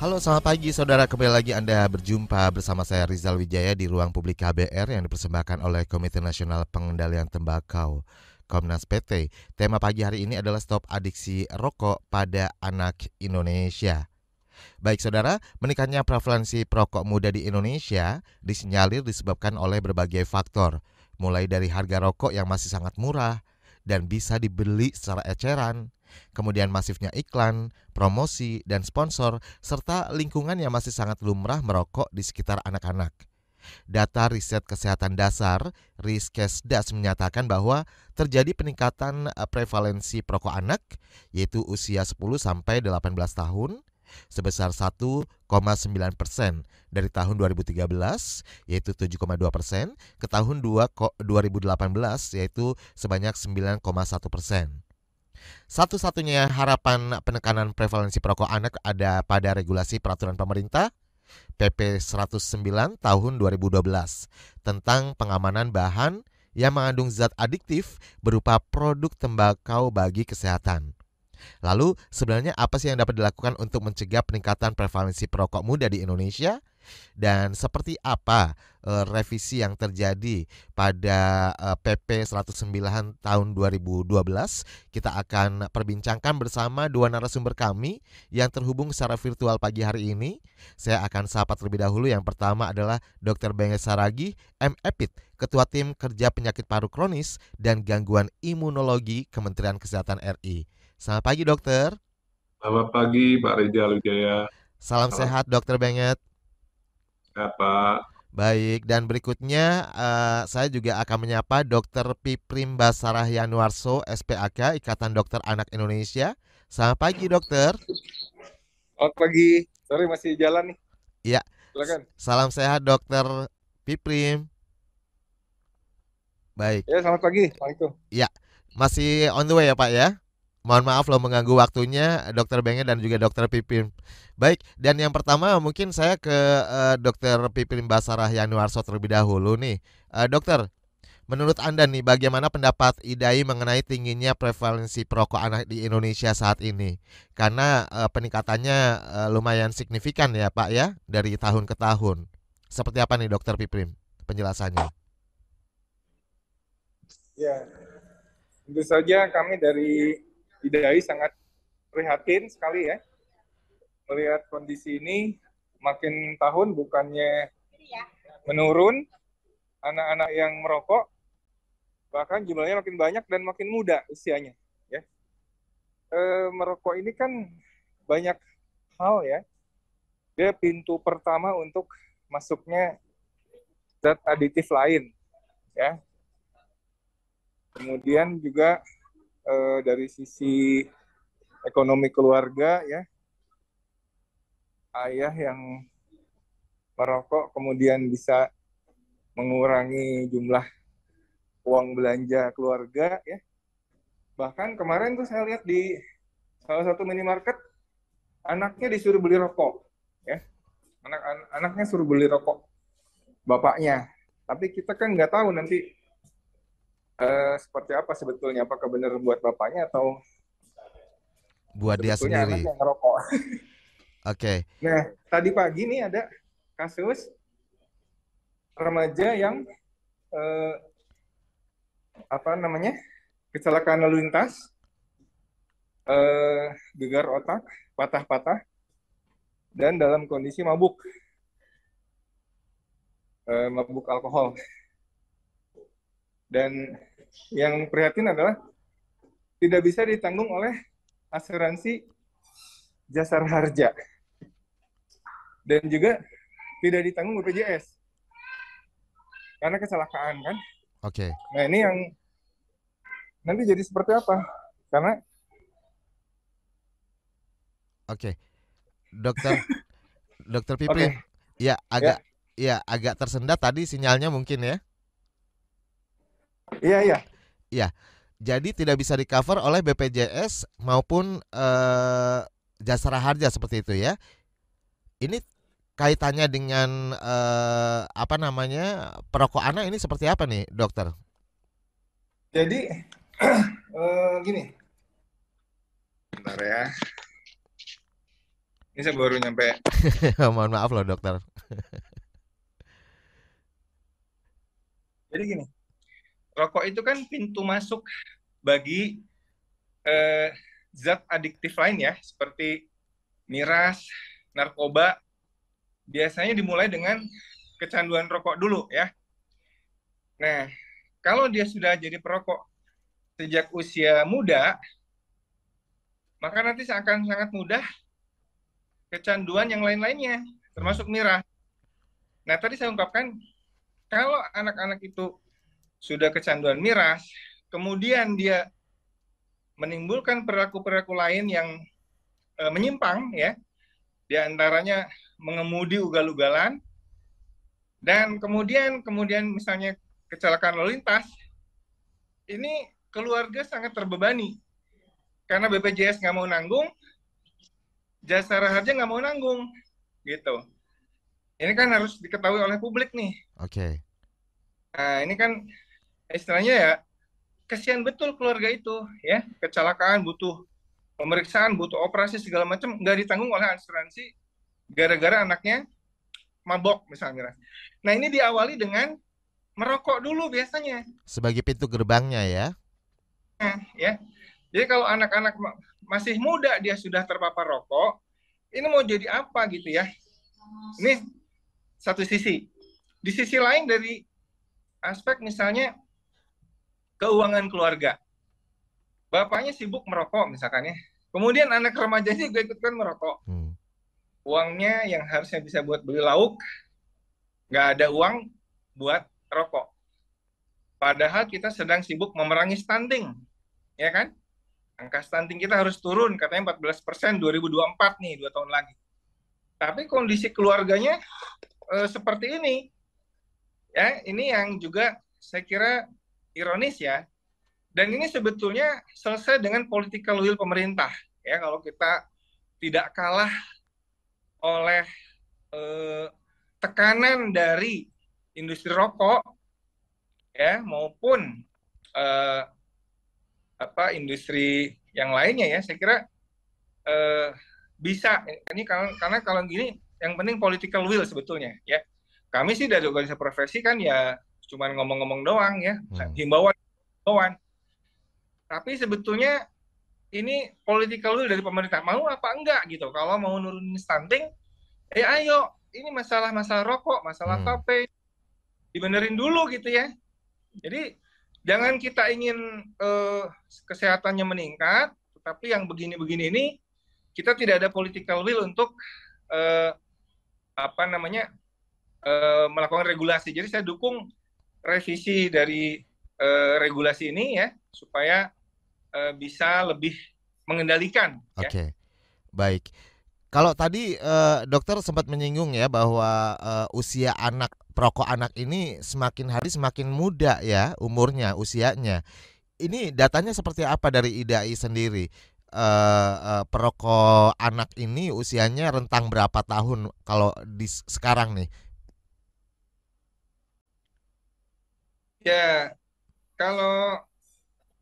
Halo selamat pagi saudara kembali lagi Anda berjumpa bersama saya Rizal Wijaya di ruang publik KBR yang dipersembahkan oleh Komite Nasional Pengendalian Tembakau Komnas PT. Tema pagi hari ini adalah stop adiksi rokok pada anak Indonesia. Baik saudara, meningkatnya prevalensi perokok muda di Indonesia disinyalir disebabkan oleh berbagai faktor, mulai dari harga rokok yang masih sangat murah dan bisa dibeli secara eceran, kemudian masifnya iklan, promosi, dan sponsor, serta lingkungan yang masih sangat lumrah merokok di sekitar anak-anak. Data riset kesehatan dasar Riskesdas menyatakan bahwa terjadi peningkatan eh, prevalensi perokok anak yaitu usia 10 sampai 18 tahun sebesar 1,9 persen dari tahun 2013 yaitu 7,2 persen ke tahun 2018 yaitu sebanyak 9,1 persen. Satu-satunya harapan penekanan prevalensi perokok anak ada pada regulasi peraturan pemerintah PP 109 tahun 2012 tentang pengamanan bahan yang mengandung zat adiktif berupa produk tembakau bagi kesehatan. Lalu, sebenarnya apa sih yang dapat dilakukan untuk mencegah peningkatan prevalensi perokok muda di Indonesia? Dan seperti apa uh, revisi yang terjadi pada uh, PP 109 tahun 2012 kita akan perbincangkan bersama dua narasumber kami yang terhubung secara virtual pagi hari ini saya akan sapa terlebih dahulu yang pertama adalah Dr. Benges Saragi M. Epit Ketua Tim Kerja Penyakit Paru Kronis dan Gangguan Imunologi Kementerian Kesehatan RI Selamat pagi dokter Selamat pagi Pak Reza Wijaya Salam Selamat. sehat dokter Benget Ya, Pak. Baik, dan berikutnya uh, saya juga akan menyapa Dr. Piprim Basarah Yanuarso, SPAK, Ikatan Dokter Anak Indonesia. Selamat pagi, dokter. Selamat pagi. Sorry, masih jalan nih. Iya. Silakan. Salam sehat, dokter Piprim. Baik. Ya, selamat pagi. Assalamualaikum. Ya, masih on the way ya, Pak ya? Mohon maaf loh mengganggu waktunya Dokter Benge dan juga Dokter Pipin. Baik, dan yang pertama mungkin saya ke uh, Dokter Pipin Basarah Yanuarso terlebih dahulu nih. Uh, dokter, menurut Anda nih bagaimana pendapat IDAI mengenai tingginya prevalensi perokok anak di Indonesia saat ini? Karena uh, peningkatannya uh, lumayan signifikan ya Pak ya dari tahun ke tahun. Seperti apa nih Dokter Pipin penjelasannya? Ya, tentu saja kami dari Idai sangat prihatin sekali ya. Melihat kondisi ini makin tahun bukannya menurun anak-anak yang merokok bahkan jumlahnya makin banyak dan makin muda usianya ya. E, merokok ini kan banyak hal ya. Dia pintu pertama untuk masuknya zat aditif lain ya. Kemudian juga eh, dari sisi ekonomi keluarga ya. Ayah yang merokok kemudian bisa mengurangi jumlah uang belanja keluarga ya. Bahkan kemarin tuh saya lihat di salah satu minimarket anaknya disuruh beli rokok ya. Anak an anaknya suruh beli rokok bapaknya. Tapi kita kan nggak tahu nanti uh, seperti apa sebetulnya? Apakah benar buat bapaknya atau buat dia sendiri. ngerokok? Oke. Okay. nah tadi pagi nih ada kasus remaja yang uh, apa namanya? Kecelakaan lalu lintas uh, gegar otak patah-patah dan dalam kondisi mabuk. Uh, mabuk alkohol dan yang prihatin adalah tidak bisa ditanggung oleh asuransi jasar harja dan juga tidak ditanggung BPJS karena kecelakaan kan. Oke. Okay. Nah ini yang nanti jadi seperti apa? Karena Oke, okay. dokter, dokter Pipi, okay. ya agak, ya. ya agak tersendat tadi sinyalnya mungkin ya. Iya iya. Iya. Jadi tidak bisa di cover oleh BPJS maupun eh, jasa harja seperti itu ya. Ini kaitannya dengan eh, apa namanya perokok anak ini seperti apa nih dokter? Jadi eh, gini, bentar ya. Ini saya baru nyampe. Mohon maaf loh dokter. Jadi gini, rokok itu kan pintu masuk bagi eh, zat adiktif lain ya, seperti miras, narkoba. Biasanya dimulai dengan kecanduan rokok dulu ya. Nah, kalau dia sudah jadi perokok sejak usia muda, maka nanti akan sangat mudah kecanduan yang lain-lainnya, termasuk miras. Nah, tadi saya ungkapkan kalau anak-anak itu sudah kecanduan miras, kemudian dia menimbulkan perilaku-perilaku lain yang e, menyimpang ya, di antaranya mengemudi ugal-ugalan dan kemudian kemudian misalnya kecelakaan lalu lintas, ini keluarga sangat terbebani karena BPJS nggak mau nanggung, jasa raharja nggak mau nanggung, gitu. Ini kan harus diketahui oleh publik nih. Oke. Okay. Nah, ini kan istilahnya ya kesian betul keluarga itu ya kecelakaan butuh pemeriksaan butuh operasi segala macam nggak ditanggung oleh asuransi gara-gara anaknya mabok misalnya. Nah ini diawali dengan merokok dulu biasanya. Sebagai pintu gerbangnya ya. Nah, ya. Jadi kalau anak-anak masih muda dia sudah terpapar rokok, ini mau jadi apa gitu ya? Ini satu sisi. Di sisi lain dari aspek misalnya keuangan keluarga. Bapaknya sibuk merokok misalkan ya. Kemudian anak remajanya juga ikutkan merokok. Hmm. Uangnya yang harusnya bisa buat beli lauk, nggak ada uang buat rokok. Padahal kita sedang sibuk memerangi stunting, ya kan? Angka stunting kita harus turun, katanya 14 persen 2024 nih, dua tahun lagi. Tapi kondisi keluarganya uh, seperti ini. Ya, ini yang juga saya kira ironis ya. Dan ini sebetulnya selesai dengan political will pemerintah. Ya, kalau kita tidak kalah oleh eh, tekanan dari industri rokok ya maupun eh, apa industri yang lainnya ya saya kira eh, bisa ini karena, karena kalau gini yang penting political will sebetulnya ya kami sih dari organisasi profesi kan ya cuma ngomong-ngomong doang ya hmm. himbauan himbauan tapi sebetulnya ini political will dari pemerintah mau apa enggak gitu kalau mau nurunin stunting eh ayo ini masalah masalah rokok masalah hmm. vape dibenerin dulu gitu ya jadi jangan kita ingin uh, kesehatannya meningkat tetapi yang begini-begini ini kita tidak ada political will untuk uh, apa namanya uh, melakukan regulasi. Jadi saya dukung revisi dari uh, regulasi ini ya supaya uh, bisa lebih mengendalikan. Ya. Oke, okay. ya. baik. Kalau tadi uh, dokter sempat menyinggung ya bahwa uh, usia anak perokok anak ini semakin hari semakin muda ya umurnya usianya. Ini datanya seperti apa dari IDAI sendiri? uh, uh, perokok anak ini usianya rentang berapa tahun kalau di sekarang nih? Ya, kalau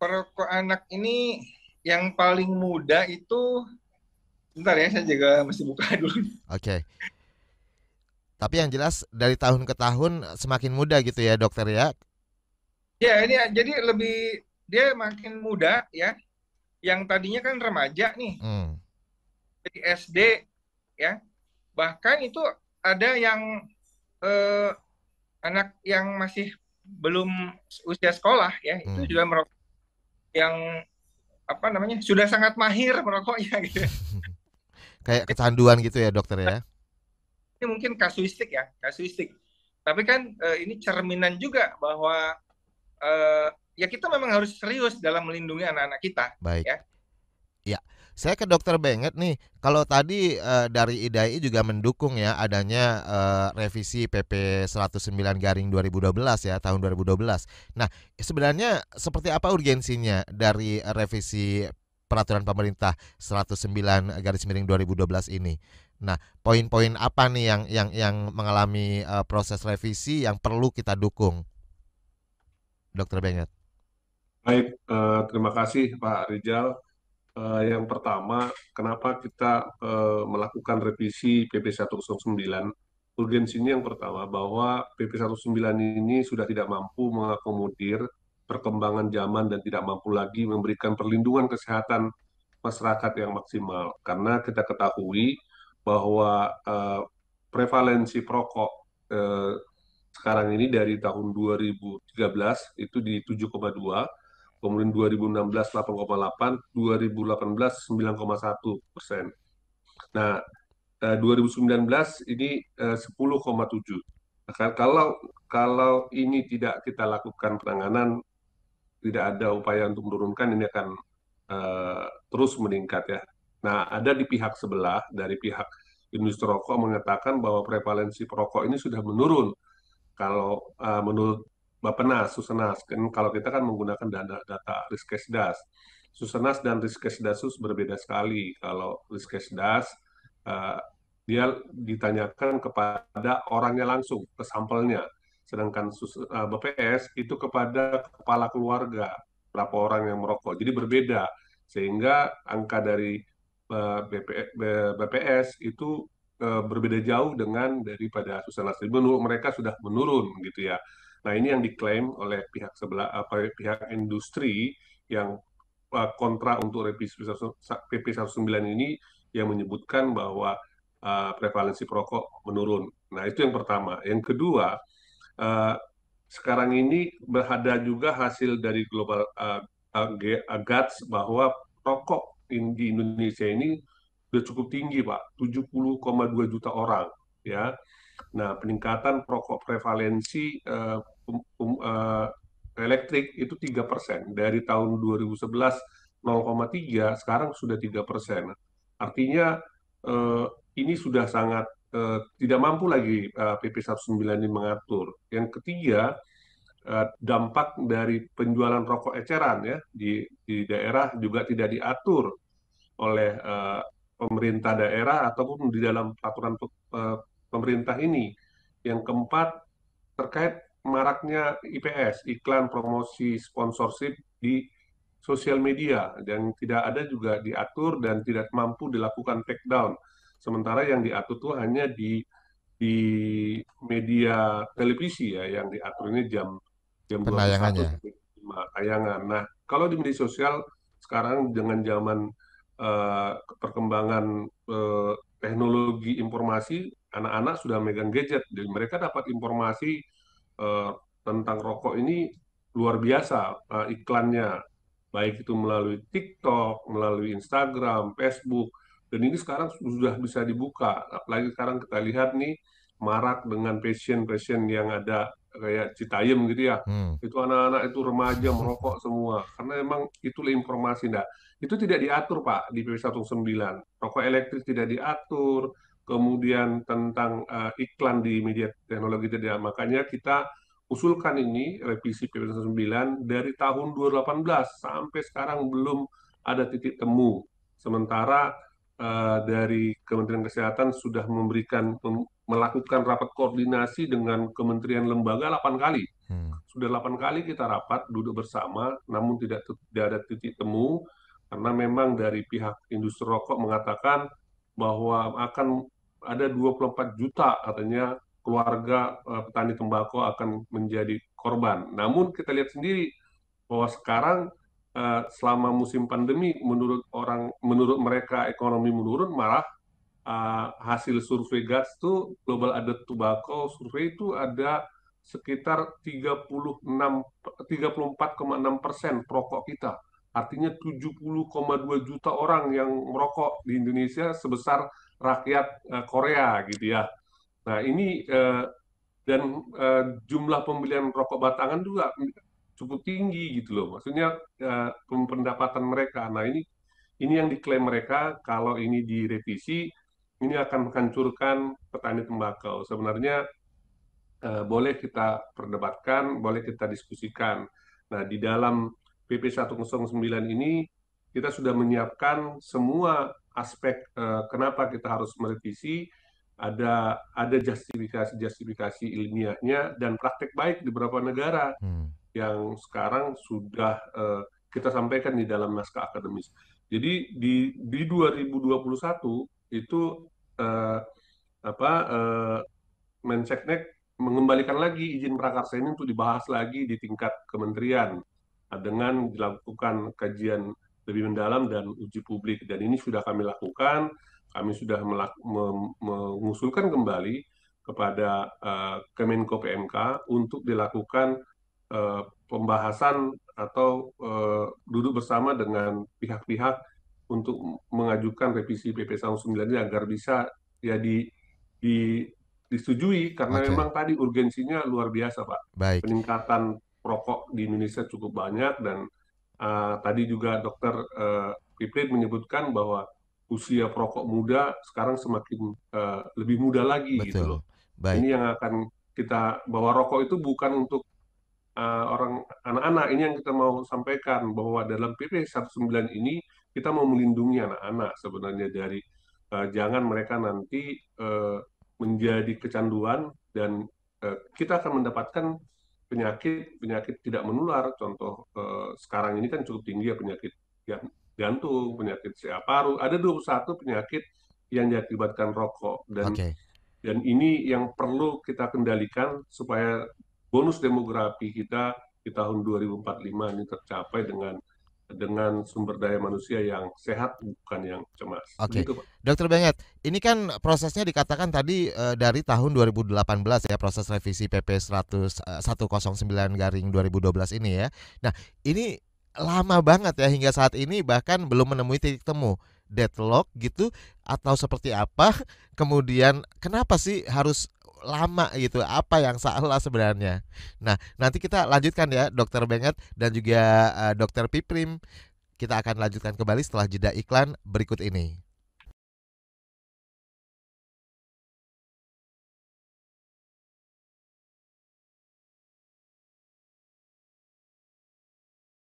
perokok anak ini yang paling muda itu Bentar ya, saya juga mesti buka dulu. Oke. Okay. Tapi yang jelas dari tahun ke tahun semakin muda gitu ya dokter ya? Ya ini jadi lebih dia makin muda ya yang tadinya kan remaja nih, hmm. jadi SD ya, bahkan itu ada yang eh, anak yang masih belum usia sekolah ya, hmm. itu juga merokok yang apa namanya sudah sangat mahir merokoknya gitu. Kayak kecanduan gitu ya dokter ya? Ini mungkin kasuistik ya, kasuistik. Tapi kan eh, ini cerminan juga bahwa eh, ya kita memang harus serius dalam melindungi anak-anak kita. Baik. Ya. Ya, saya ke dokter Benget nih. Kalau tadi uh, dari IDAI juga mendukung ya adanya uh, revisi PP 109 garing 2012 ya tahun 2012. Nah, sebenarnya seperti apa urgensinya dari revisi peraturan pemerintah 109 garis miring 2012 ini? Nah, poin-poin apa nih yang yang yang mengalami uh, proses revisi yang perlu kita dukung? Dokter Benget. Baik, uh, terima kasih Pak Rizal. Uh, yang pertama, kenapa kita uh, melakukan revisi PP 109? Urgensinya yang pertama bahwa PP 19 ini sudah tidak mampu mengakomodir perkembangan zaman dan tidak mampu lagi memberikan perlindungan kesehatan masyarakat yang maksimal. Karena kita ketahui bahwa uh, prevalensi perokok uh, sekarang ini dari tahun 2013 itu di 7,2 kemudian 2016 8,8, 2018 9,1 persen. Nah, 2019 eh, ini 10,7. Eh, nah, kalau kalau ini tidak kita lakukan penanganan, tidak ada upaya untuk menurunkan, ini akan uh, terus meningkat ya. Nah, ada di pihak sebelah dari pihak industri rokok mengatakan bahwa prevalensi perokok ini sudah menurun. Kalau uh, menurut Bapenas, Susenas. Kan kalau kita kan menggunakan data, data Riskesdas. Susenas dan Riskesdasus berbeda sekali. Kalau Riskesdas uh, dia ditanyakan kepada orangnya langsung, ke sampelnya. Sedangkan uh, eh, BPS itu kepada kepala keluarga, berapa orang yang merokok. Jadi berbeda. Sehingga angka dari BP, BPS itu berbeda jauh dengan daripada Susenas. Menurut mereka sudah menurun gitu ya. Nah, ini yang diklaim oleh pihak sebelah apa pihak industri yang uh, kontra untuk PP 19 ini yang menyebutkan bahwa uh, prevalensi perokok menurun. Nah, itu yang pertama. Yang kedua, uh, sekarang ini berada juga hasil dari global uh, GATS bahwa rokok di Indonesia ini sudah cukup tinggi, Pak. 70,2 juta orang, ya. Nah, peningkatan perokok prevalensi uh, um, uh, elektrik itu tiga persen dari tahun 2011 0,3 sekarang sudah tiga persen. Artinya uh, ini sudah sangat uh, tidak mampu lagi uh, PP 19 ini mengatur. Yang ketiga dampak dari penjualan rokok eceran ya di di daerah juga tidak diatur oleh uh, pemerintah daerah ataupun di dalam peraturan pemerintah ini. Yang keempat terkait maraknya IPS, iklan promosi sponsorship di sosial media dan tidak ada juga diatur dan tidak mampu dilakukan take down. Sementara yang diatur itu hanya di di media televisi ya yang diatur ini jam jam penayangannya tayangan. Nah, kalau di media sosial sekarang dengan zaman uh, perkembangan uh, teknologi informasi, anak-anak sudah megang gadget, jadi mereka dapat informasi uh, tentang rokok ini luar biasa uh, iklannya, baik itu melalui TikTok, melalui Instagram, Facebook, dan ini sekarang sudah bisa dibuka. Apalagi sekarang kita lihat nih marak dengan passion-passion yang ada kayak Citayam gitu ya. Hmm. Itu anak-anak itu remaja merokok semua. Karena memang itulah informasi. Nah, itu tidak diatur Pak di PP 19. Rokok elektrik tidak diatur, kemudian tentang uh, iklan di media teknologi tidak. Makanya kita usulkan ini revisi PP 9 dari tahun 2018 sampai sekarang belum ada titik temu. Sementara uh, dari Kementerian Kesehatan sudah memberikan melakukan rapat koordinasi dengan kementerian lembaga 8 kali. Hmm. Sudah 8 kali kita rapat duduk bersama, namun tidak tidak ada titik temu karena memang dari pihak industri rokok mengatakan bahwa akan ada 24 juta katanya keluarga uh, petani tembakau akan menjadi korban. Namun kita lihat sendiri bahwa sekarang uh, selama musim pandemi menurut orang menurut mereka ekonomi menurun malah uh, hasil survei GATS itu Global Added Tobacco survei itu ada sekitar 36 34,6 persen perokok kita. Artinya 70,2 juta orang yang merokok di Indonesia sebesar rakyat uh, Korea gitu ya. Nah ini uh, dan uh, jumlah pembelian rokok batangan juga cukup tinggi gitu loh. Maksudnya pendapatan mereka. Nah ini ini yang diklaim mereka kalau ini direvisi ini akan menghancurkan petani tembakau. Sebenarnya boleh kita perdebatkan, boleh kita diskusikan. Nah di dalam PP 109 ini kita sudah menyiapkan semua aspek uh, kenapa kita harus merevisi ada ada justifikasi justifikasi ilmiahnya dan praktek baik di beberapa negara hmm. yang sekarang sudah uh, kita sampaikan di dalam naskah akademis. Jadi di di 2021 itu eh, apa eh, Menseknek mengembalikan lagi izin prakarsa ini untuk dibahas lagi di tingkat kementerian dengan dilakukan kajian lebih mendalam dan uji publik dan ini sudah kami lakukan kami sudah mengusulkan kembali kepada uh, Kemenko PMK untuk dilakukan uh, pembahasan atau uh, duduk bersama dengan pihak-pihak untuk mengajukan revisi PP 19 ini agar bisa ya di, di disetujui karena okay. memang tadi urgensinya luar biasa pak. Baik. Peningkatan rokok di Indonesia cukup banyak dan uh, tadi juga dokter uh, Piprit menyebutkan bahwa usia perokok muda sekarang semakin uh, lebih muda lagi gitu Betul. gitu loh. Baik. Ini yang akan kita bahwa rokok itu bukan untuk uh, orang anak-anak. Ini yang kita mau sampaikan bahwa dalam PP 19 ini kita mau melindungi anak-anak sebenarnya dari uh, jangan mereka nanti uh, menjadi kecanduan dan uh, kita akan mendapatkan penyakit penyakit tidak menular contoh uh, sekarang ini kan cukup tinggi ya penyakit ya, jantung penyakit CA paru ada 21 penyakit yang diakibatkan rokok dan okay. dan ini yang perlu kita kendalikan supaya bonus demografi kita di tahun 2045 ini tercapai dengan dengan sumber daya manusia yang sehat bukan yang cemas. Oke. Okay. Dokter Benget, ini kan prosesnya dikatakan tadi e, dari tahun 2018 ya proses revisi PP 100 109 garing 2012 ini ya. Nah, ini lama banget ya hingga saat ini bahkan belum menemui titik temu deadlock gitu atau seperti apa? Kemudian kenapa sih harus lama gitu apa yang salah sebenarnya. Nah nanti kita lanjutkan ya dokter Benget dan juga uh, dokter Piprim. Kita akan lanjutkan kembali setelah jeda iklan berikut ini